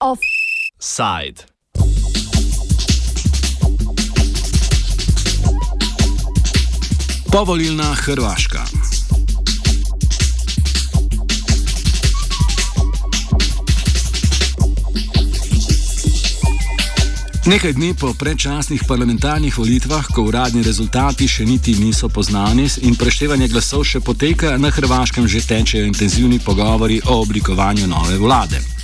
Offside. Povolilna Hrvaška. Nekaj dni po predčasnih parlamentarnih volitvah, ko uradni rezultati še niti niso poznani in preštevanje glasov še poteka, na Hrvaškem že tečejo intenzivni pogovori o oblikovanju nove vlade.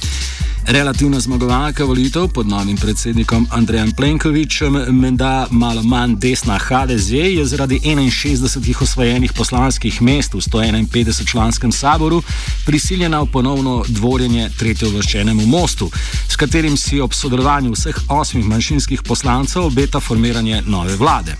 Relativna zmagovalka volitev pod novim predsednikom Andrejem Plenkovičem, menda malo manj desna HDZ, je zaradi 61 osvojenih poslanskih mest v 151 članskem saboru prisiljena v ponovno dvorjenje tretjeuvrščenemu mostu, s katerim si ob sodelovanju vseh osmih manjšinskih poslancev obeta formiranje nove vlade.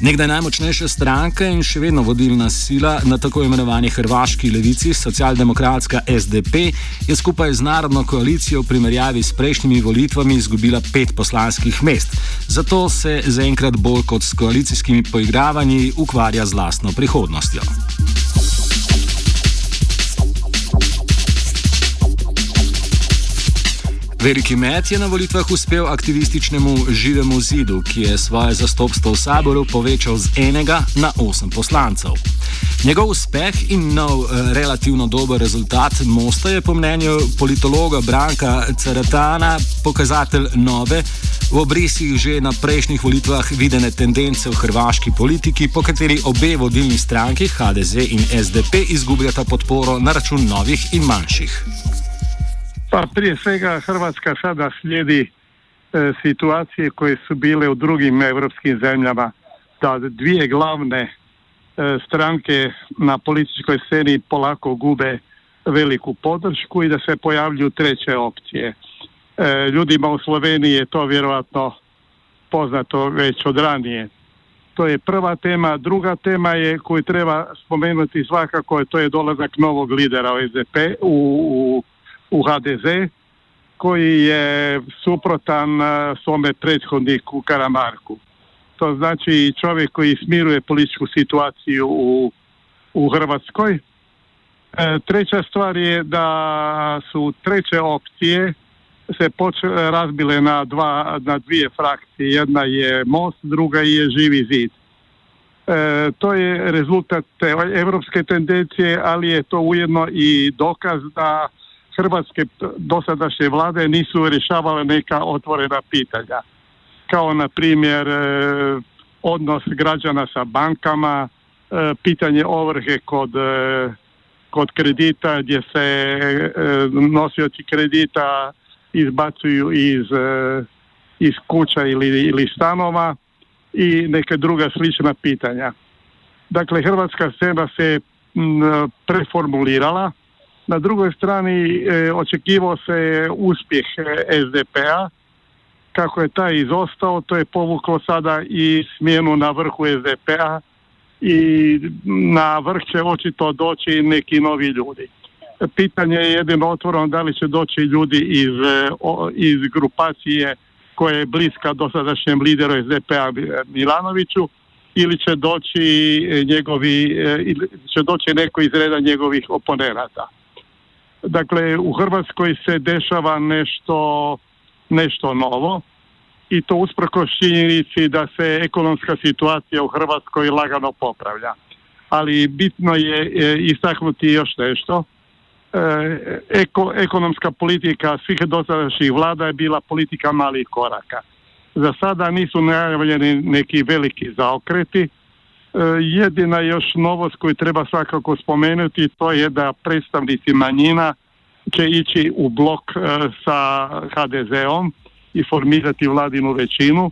Nekdaj najmočnejša stranka in še vedno vodilna sila na tako imenovani hrvaški levici, socialdemokratska SDP, je skupaj z narodno koalicijo v primerjavi s prejšnjimi volitvami izgubila pet poslanskih mest. Zato se zaenkrat bolj kot s koalicijskimi poigravanji ukvarja z lastno prihodnostjo. Veliki met je na volitvah uspel aktivističnemu živemu zidu, ki je svoje zastopstvo v saboru povečal z enega na osem poslancev. Njegov uspeh in nov eh, relativno dober rezultat mosta je po mnenju politologa Branka Caratana pokazatelj nove, v obrisih že na prejšnjih volitvah videne tendence v hrvaški politiki, po kateri obe vodilni stranki, HDZ in SDP, izgubljata podporo na račun novih in manjših. Pa prije svega Hrvatska sada slijedi e, situacije koje su bile u drugim europskim zemljama, da dvije glavne e, stranke na političkoj sceni polako gube veliku podršku i da se pojavljuju treće opcije. E, ljudima u Sloveniji je to vjerojatno poznato već od ranije. To je prva tema. Druga tema je koju treba spomenuti svakako, to je dolazak novog lidera u SDP u, u u HDZ koji je suprotan e, svome prethodniku Karamarku. To znači čovjek koji smiruje političku situaciju u, u Hrvatskoj. E, treća stvar je da su treće opcije se razbile na, dva, na dvije frakcije. Jedna je Most, druga je Živi zid. E, to je rezultat te evropske tendencije, ali je to ujedno i dokaz da hrvatske dosadašnje vlade nisu rješavale neka otvorena pitanja. Kao na primjer e, odnos građana sa bankama, e, pitanje ovrhe kod, e, kod kredita gdje se nosioci kredita izbacuju iz, iz kuća ili, ili stanova i neke druga slična pitanja. Dakle, hrvatska scena se preformulirala na drugoj strani e, očekivao se uspjeh e, SDP-a. Kako je taj izostao, to je povuklo sada i smjenu na vrhu SDP-a i na vrh će očito doći neki novi ljudi. Pitanje je jedino otvoreno da li će doći ljudi iz, e, iz grupacije koja je bliska dosadašnjem lideru SDP-a Milanoviću ili će doći njegovi, će doći neko iz reda njegovih oponenata. Dakle, u Hrvatskoj se dešava nešto, nešto novo i to usprkos činjenici da se ekonomska situacija u Hrvatskoj lagano popravlja. Ali bitno je istaknuti još nešto. E, eko, ekonomska politika svih dosadašnjih vlada je bila politika malih koraka. Za sada nisu najavljeni neki veliki zaokreti, E, jedina još novost koju treba svakako spomenuti to je da predstavnici manjina će ići u blok e, sa HDZ-om i formirati vladinu većinu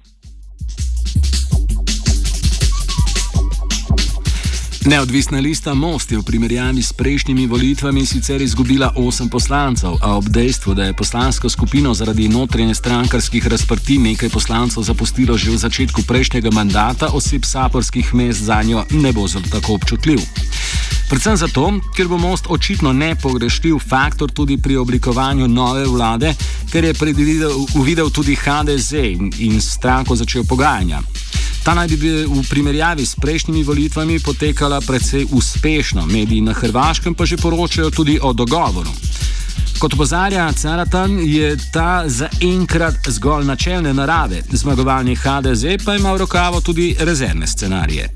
Neodvisna lista Most je v primerjavi s prejšnjimi volitvami sicer izgubila osem poslancev, a ob dejstvu, da je poslansko skupino zaradi notranje strankarskih razprti nekaj poslancev zapustilo že v začetku prejšnjega mandata, oseb saporskih mest za njo ne bo zelo tako občutljiv. Predvsem zato, ker bo most očitno nepogrešljiv faktor tudi pri oblikovanju nove vlade, ker je predvidel tudi HDZ in, in stranko začel pogajanja. Ta naj bi v primerjavi s prejšnjimi volitvami potekala precej uspešno, mediji na Hrvaškem pa že poročajo tudi o dogovoru. Kot opozarja Caratan, je ta zaenkrat zgolj načelne narave, zmagovalni HDZ pa ima v rokavo tudi rezervne scenarije.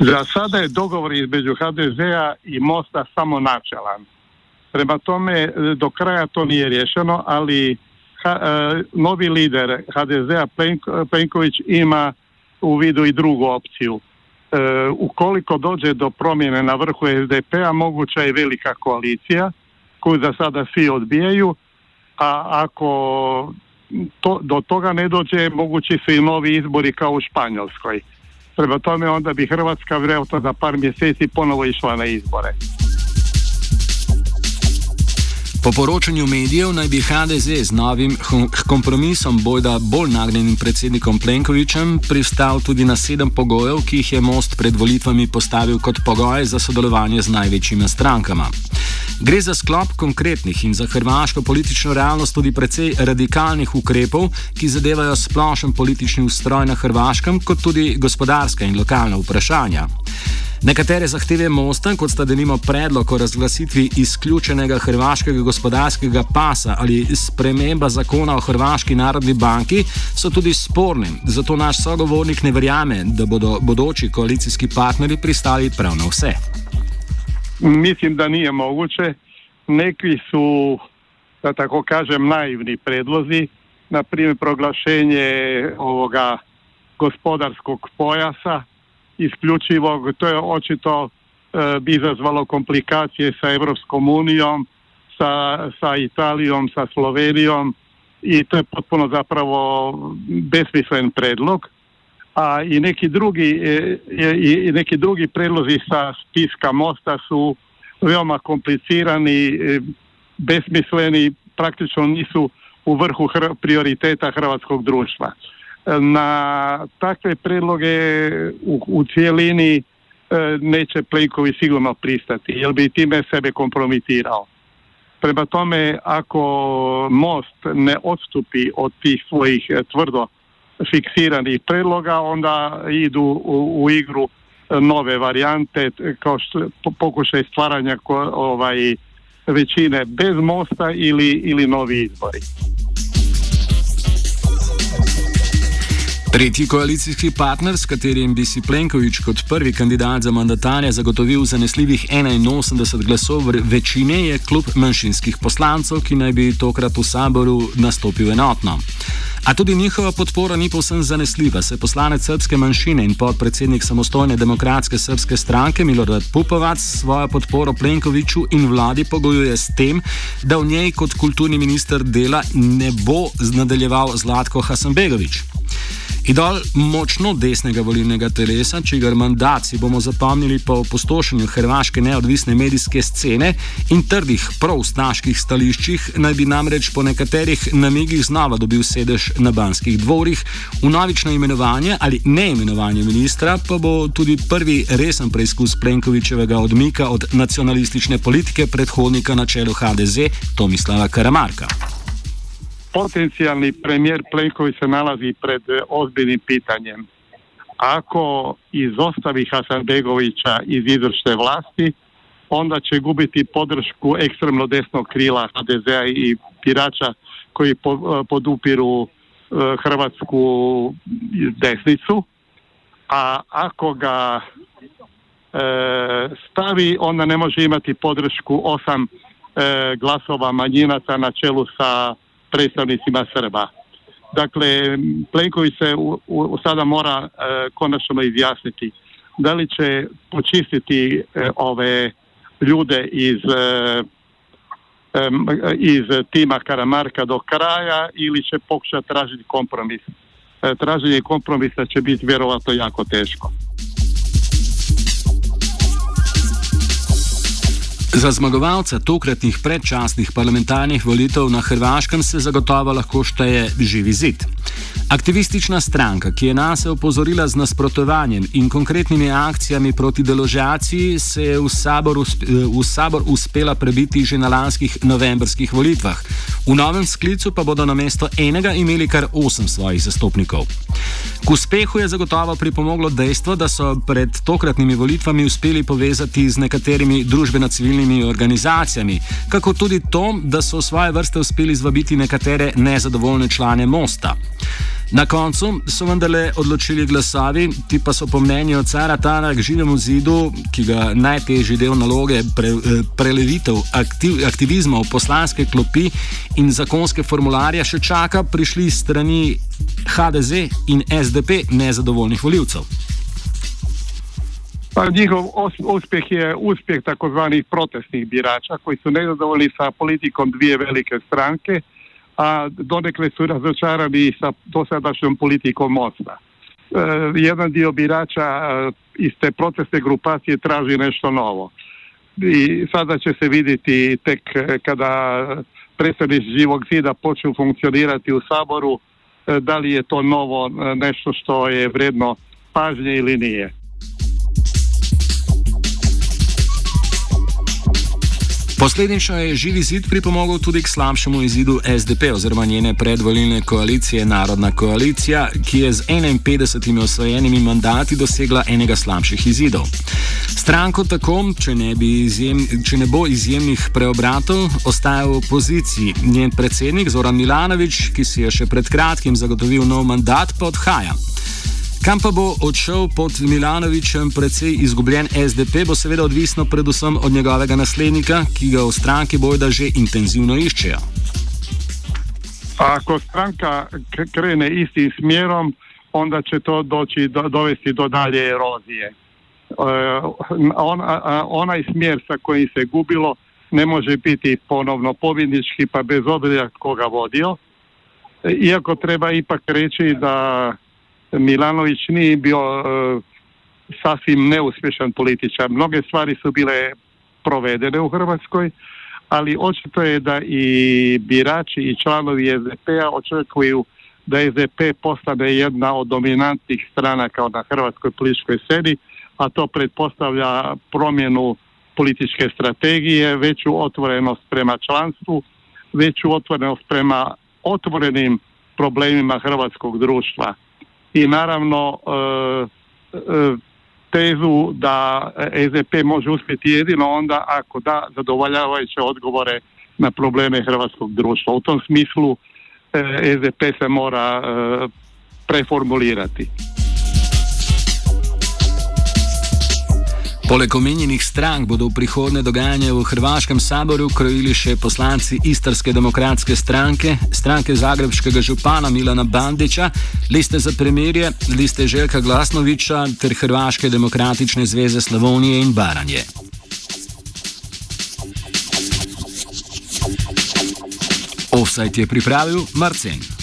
Za sada je dogovor između HDZ-a i Mosta samo načelan. Prema tome, do kraja to nije rješeno, ali ha, e, novi lider HDZ-a Plenković ima u vidu i drugu opciju. E, ukoliko dođe do promjene na vrhu SDP-a, moguća je velika koalicija koju za sada svi odbijaju, a ako to, do toga ne dođe, mogući su i novi izbori kao u Španjolskoj. Prema tome onda bi Hrvatska vjerojatno za par mjeseci ponovo išla na izbore. Po poročanju medijev naj bi HDZ z novim kompromisom bojda bolj nagnjenim predsednikom Plenkovičem pristal tudi na sedem pogojev, ki jih je most pred volitvami postavil kot pogoj za sodelovanje z največjimi strankama. Gre za sklop konkretnih in za hrvaško politično realnost tudi precej radikalnih ukrepov, ki zadevajo splošen politični ustroj na Hrvaškem, kot tudi gospodarska in lokalna vprašanja. Nekatere zahteve mosta, kot sta denimo predlog o razglasitvi izključenega hrvaškega gospodarskega pasa ali sprememba zakona o Hrvaški narodni banki, so tudi sporne. Zato naš sogovornik ne verjame, da bodo bodoči koalicijski partnerji pristali prav na vse. Mislim, da nije moguće. Neki su, da tako kažem, naivni predlozi, na primjer proglašenje ovoga gospodarskog pojasa, isključivog, to je očito e, bi izazvalo komplikacije sa Europskom unijom, sa, sa Italijom, sa Slovenijom i to je potpuno zapravo besmislen predlog. A i neki drugi, e, i, i neki drugi predlozi sa spiska mosta su veoma komplicirani, e, besmisleni, praktično nisu u vrhu hr prioriteta hrvatskog društva na takve predloge u, u cijelini e, neće Plenkovi sigurno pristati, jer bi time sebe kompromitirao. Prema tome, ako most ne odstupi od tih svojih e, tvrdo fiksiranih predloga, onda idu u, u igru nove varijante kao što pokušaj stvaranja ko, ovaj većine bez mosta ili, ili novi izbori. Tretji koalicijski partner, s katerim bi si Plenković kot prvi kandidat za mandatarja zagotovil zanesljivih 81 glasov večine, je klub manjšinskih poslancev, ki naj bi tokrat v saboru nastopil enotno. A tudi njihova podpora ni povsem zanesljiva. Se poslanec srpske manjšine in podpredsednik samostojne demokratske srpske stranke Milorad Pupovac svojo podporo Plenkoviću in vladi pogojuje s tem, da v njej kot kulturni minister dela ne bo nadaljeval Zlatko Hasanbegovič. Idol močno desnega volilnega telesa, čigar mandat si bomo zapomnili po opustošenju hrvaške neodvisne medijske scene in trdih prostaških stališčih, naj bi namreč po nekaterih namigih znova dobil sedež na banskih dvorih, unovično imenovanje ali neimenovanje ministra pa bo tudi prvi resen preizkus Plenkovičevega odmika od nacionalistične politike predhodnika na čelu HDZ Tomislava Karamarka. Potencijalni premijer Plenković se nalazi pred e, ozbiljnim pitanjem. Ako izostavi Hasanbegovića iz izvršne vlasti, onda će gubiti podršku ekstremno desnog krila HDZ-a i birača koji e, podupiru e, hrvatsku desnicu, a ako ga stavi, onda ne može imati podršku osam glasova manjinaca na čelu sa predstavnicima Srba. Dakle, Plenković se u, u, sada mora e, konačno izjasniti da li će počistiti e, ove ljude iz e, iz tima Karamarka do kraja ili će pokušati tražiti kompromis. E, traženje kompromisa će biti vjerovatno jako teško. Za zmagovalca tokratnih predčasnih parlamentarnih volitev na Hrvaškem se zagotovo lahko šteje živi zid. Aktivistična stranka, ki je nas opozorila z nasprotovanjem in konkretnimi akcijami proti deložaciji, se je v sabor, v sabor uspela prebiti že na lanskih novembrskih volitvah. V novem sklicu pa bodo na mesto enega imeli kar osem svojih zastopnikov. K uspehu je zagotovo pripomoglo dejstvo, da so pred tokratnimi volitvami uspeli povezati z nekaterimi družbeno-civilnimi organizacijami, kako tudi to, da so v svoje vrste uspeli zvabiti nekatere nezadovoljne člane Mosta. Na koncu so vendarle odločili glasovi, ti pa so po mnenju cara Tana k živemu zidu, ki ga najtežji del naloge pre, eh, prelevitev aktiv, aktivizma v poslanske klopi in zakonske formularje še čaka, prišli strani HDZ in SDP nezadovoljnih voljivcev. Pa njihov uspeh je uspeh takozvanih protestnih birača, koji su nezadovoljni sa politikom dvije velike stranke, a donekle su razočarani sa dosadašnjom politikom Mosta. E, jedan dio birača e, iz te protestne grupacije traži nešto novo. I sada će se vidjeti tek kada predstavnici živog zida počnu funkcionirati u Saboru, e, da li je to novo e, nešto što je vredno pažnje ili nije. Posledično je živi zid pripomogel tudi k slabšemu izidu SDP oziroma njene predvoljene koalicije Narodna koalicija, ki je z 51 osvojenimi mandati dosegla enega slabših izidov. Stranko tako, če ne, izjem, če ne bo izjemnih preobratov, ostaja v opoziciji. Njen predsednik Zoran Milanovič, ki si je še pred kratkim zagotovil nov mandat, pa odhaja. Kam pa bo odšel pod Milanovičem precej izgubljen SDP, bo seveda odvisno predvsem od njegovega naslednika, ki ga v stranki bojda že intenzivno iščejo. Ako stranka krene istim smjerom, onda će to doći, do, dovesti do dalje erozije. E, on, a, onaj smjer sa kojim se gubilo ne može biti ponovno pobjednički, pa bez obzira koga vodio. Iako treba ipak reći da Milanović nije bio e, sasvim neuspješan političar. Mnoge stvari su bile provedene u Hrvatskoj, ali očito je da i birači i članovi SDP-a očekuju da SDP postane jedna od dominantnih stranaka na hrvatskoj političkoj sceni, a to pretpostavlja promjenu političke strategije, veću otvorenost prema članstvu, veću otvorenost prema otvorenim problemima hrvatskog društva i naravno e, e, tezu da SDP može uspjeti jedino onda ako da zadovoljavajuće odgovore na probleme hrvatskog društva. U tom smislu e, SDP se mora preformulirati. Poleg omenjenih strank bodo v prihodnje dogajanje v Hrvaškem saboru krojili še poslanci Istarske demokratske stranke, stranke Zagrebskega župana Milana Bandiča, liste za premirje, liste Željka Glasnoviča ter Hrvaške demokratične zveze Slavonije in Baranje. Offside je pripravil Marcen.